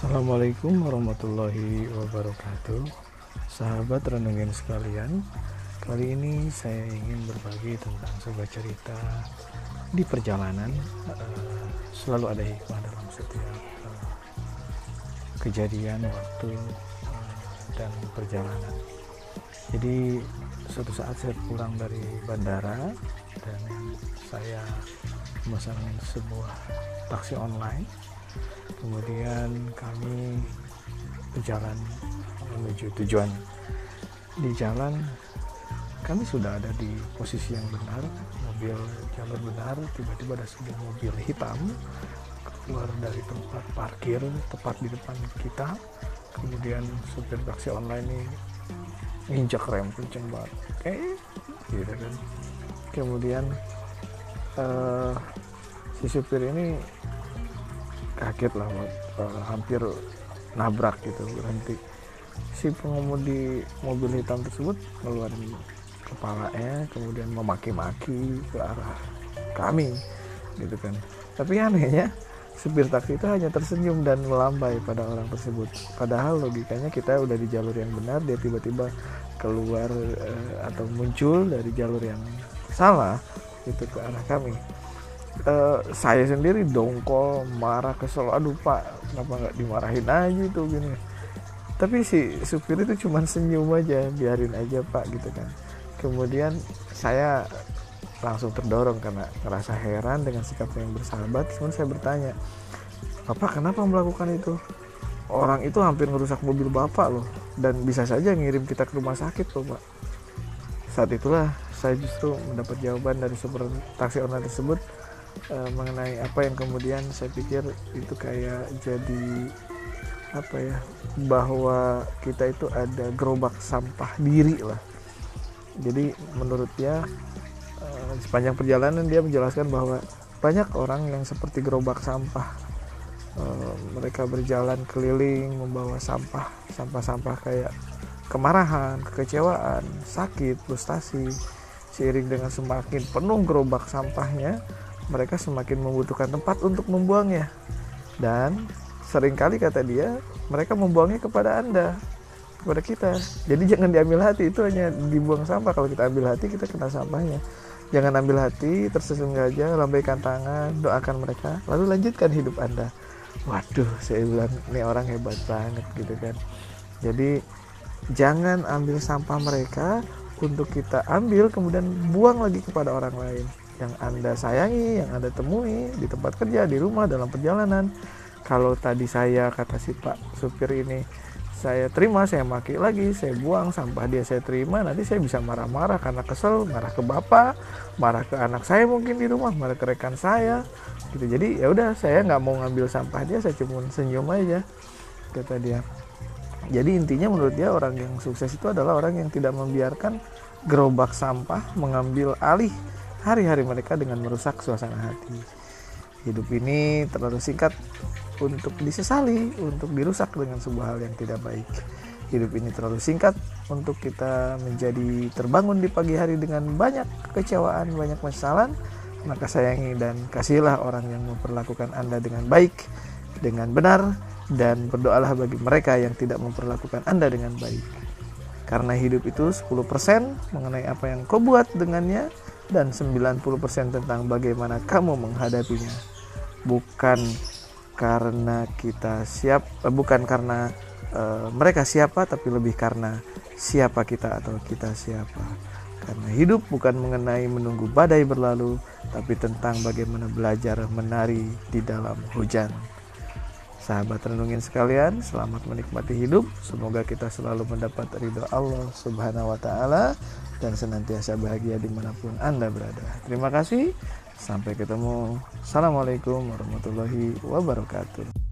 Assalamualaikum warahmatullahi wabarakatuh. Sahabat renungin sekalian Kali ini saya ingin berbagi tentang sebuah cerita Di perjalanan. Uh, Selalu ada hikmah dalam setiap uh, Kejadian, waktu uh, Dan perjalanan. Jadi suatu saat saya pulang dari bandara Dan saya memesan sebuah taksi online kemudian kami berjalan menuju tujuan. Di jalan kami sudah ada di posisi yang benar mobil jalur benar tiba-tiba ada sebuah mobil hitam keluar dari tempat parkir tepat di depan kita. Kemudian supir taksi online ini nginjak rem kenceng banget. Eh gitu kan. Kemudian uh, si supir ini kaget lah uh, hampir nabrak gitu. Berhenti si pengemudi mobil hitam tersebut ngeluarin kepalanya kemudian memaki-maki ke arah kami gitu kan. Tapi anehnya supir taksi itu hanya tersenyum dan melambai pada orang tersebut. Padahal logikanya kita udah di jalur yang benar dia tiba-tiba keluar uh, atau muncul dari jalur yang salah itu ke arah kami uh, saya sendiri dongkol marah kesel. Aduh pak kenapa nggak dimarahin aja tuh gini. Tapi si supir itu cuma senyum aja biarin aja pak gitu kan. Kemudian saya langsung terdorong karena merasa heran dengan sikap yang bersahabat. Kemudian saya bertanya bapak kenapa melakukan itu? Orang itu hampir merusak mobil bapak loh dan bisa saja ngirim kita ke rumah sakit loh pak. Saat itulah saya justru mendapat jawaban dari super taksi online tersebut uh, mengenai apa yang kemudian saya pikir itu kayak jadi apa ya bahwa kita itu ada gerobak sampah diri lah. Jadi menurut dia uh, sepanjang perjalanan dia menjelaskan bahwa banyak orang yang seperti gerobak sampah uh, mereka berjalan keliling membawa sampah sampah-sampah kayak kemarahan kekecewaan sakit frustasi seiring dengan semakin penuh gerobak sampahnya mereka semakin membutuhkan tempat untuk membuangnya. Dan sering kali kata dia, mereka membuangnya kepada Anda, kepada kita. Jadi jangan diambil hati, itu hanya dibuang sampah. Kalau kita ambil hati, kita kena sampahnya. Jangan ambil hati, tersenyum saja, lambaikan tangan, doakan mereka, lalu lanjutkan hidup Anda. Waduh, saya bilang ini orang hebat banget gitu kan. Jadi jangan ambil sampah mereka untuk kita ambil kemudian buang lagi kepada orang lain yang Anda sayangi, yang Anda temui di tempat kerja, di rumah, dalam perjalanan. Kalau tadi saya kata si Pak supir ini, saya terima, saya maki lagi, saya buang sampah dia saya terima, nanti saya bisa marah-marah karena kesel, marah ke bapak, marah ke anak saya mungkin di rumah, marah ke rekan saya, gitu. Jadi ya udah, saya nggak mau ngambil sampah dia, saya cuma senyum aja, kata dia. Jadi intinya menurut dia orang yang sukses itu adalah orang yang tidak membiarkan gerobak sampah mengambil alih hari-hari mereka dengan merusak suasana hati. Hidup ini terlalu singkat untuk disesali, untuk dirusak dengan sebuah hal yang tidak baik. Hidup ini terlalu singkat untuk kita menjadi terbangun di pagi hari dengan banyak kekecewaan, banyak masalah. Maka sayangi dan kasihlah orang yang memperlakukan Anda dengan baik, dengan benar, dan berdoalah bagi mereka yang tidak memperlakukan Anda dengan baik. Karena hidup itu 10% mengenai apa yang kau buat dengannya dan 90% tentang bagaimana kamu menghadapinya. Bukan karena kita siap, eh, bukan karena uh, mereka siapa, tapi lebih karena siapa kita atau kita siapa. Karena hidup bukan mengenai menunggu badai berlalu, tapi tentang bagaimana belajar menari di dalam hujan. Sahabat renungin sekalian, selamat menikmati hidup. Semoga kita selalu mendapat ridho Allah Subhanahu wa Ta'ala dan senantiasa bahagia di mana pun Anda berada. Terima kasih, sampai ketemu. Assalamualaikum warahmatullahi wabarakatuh.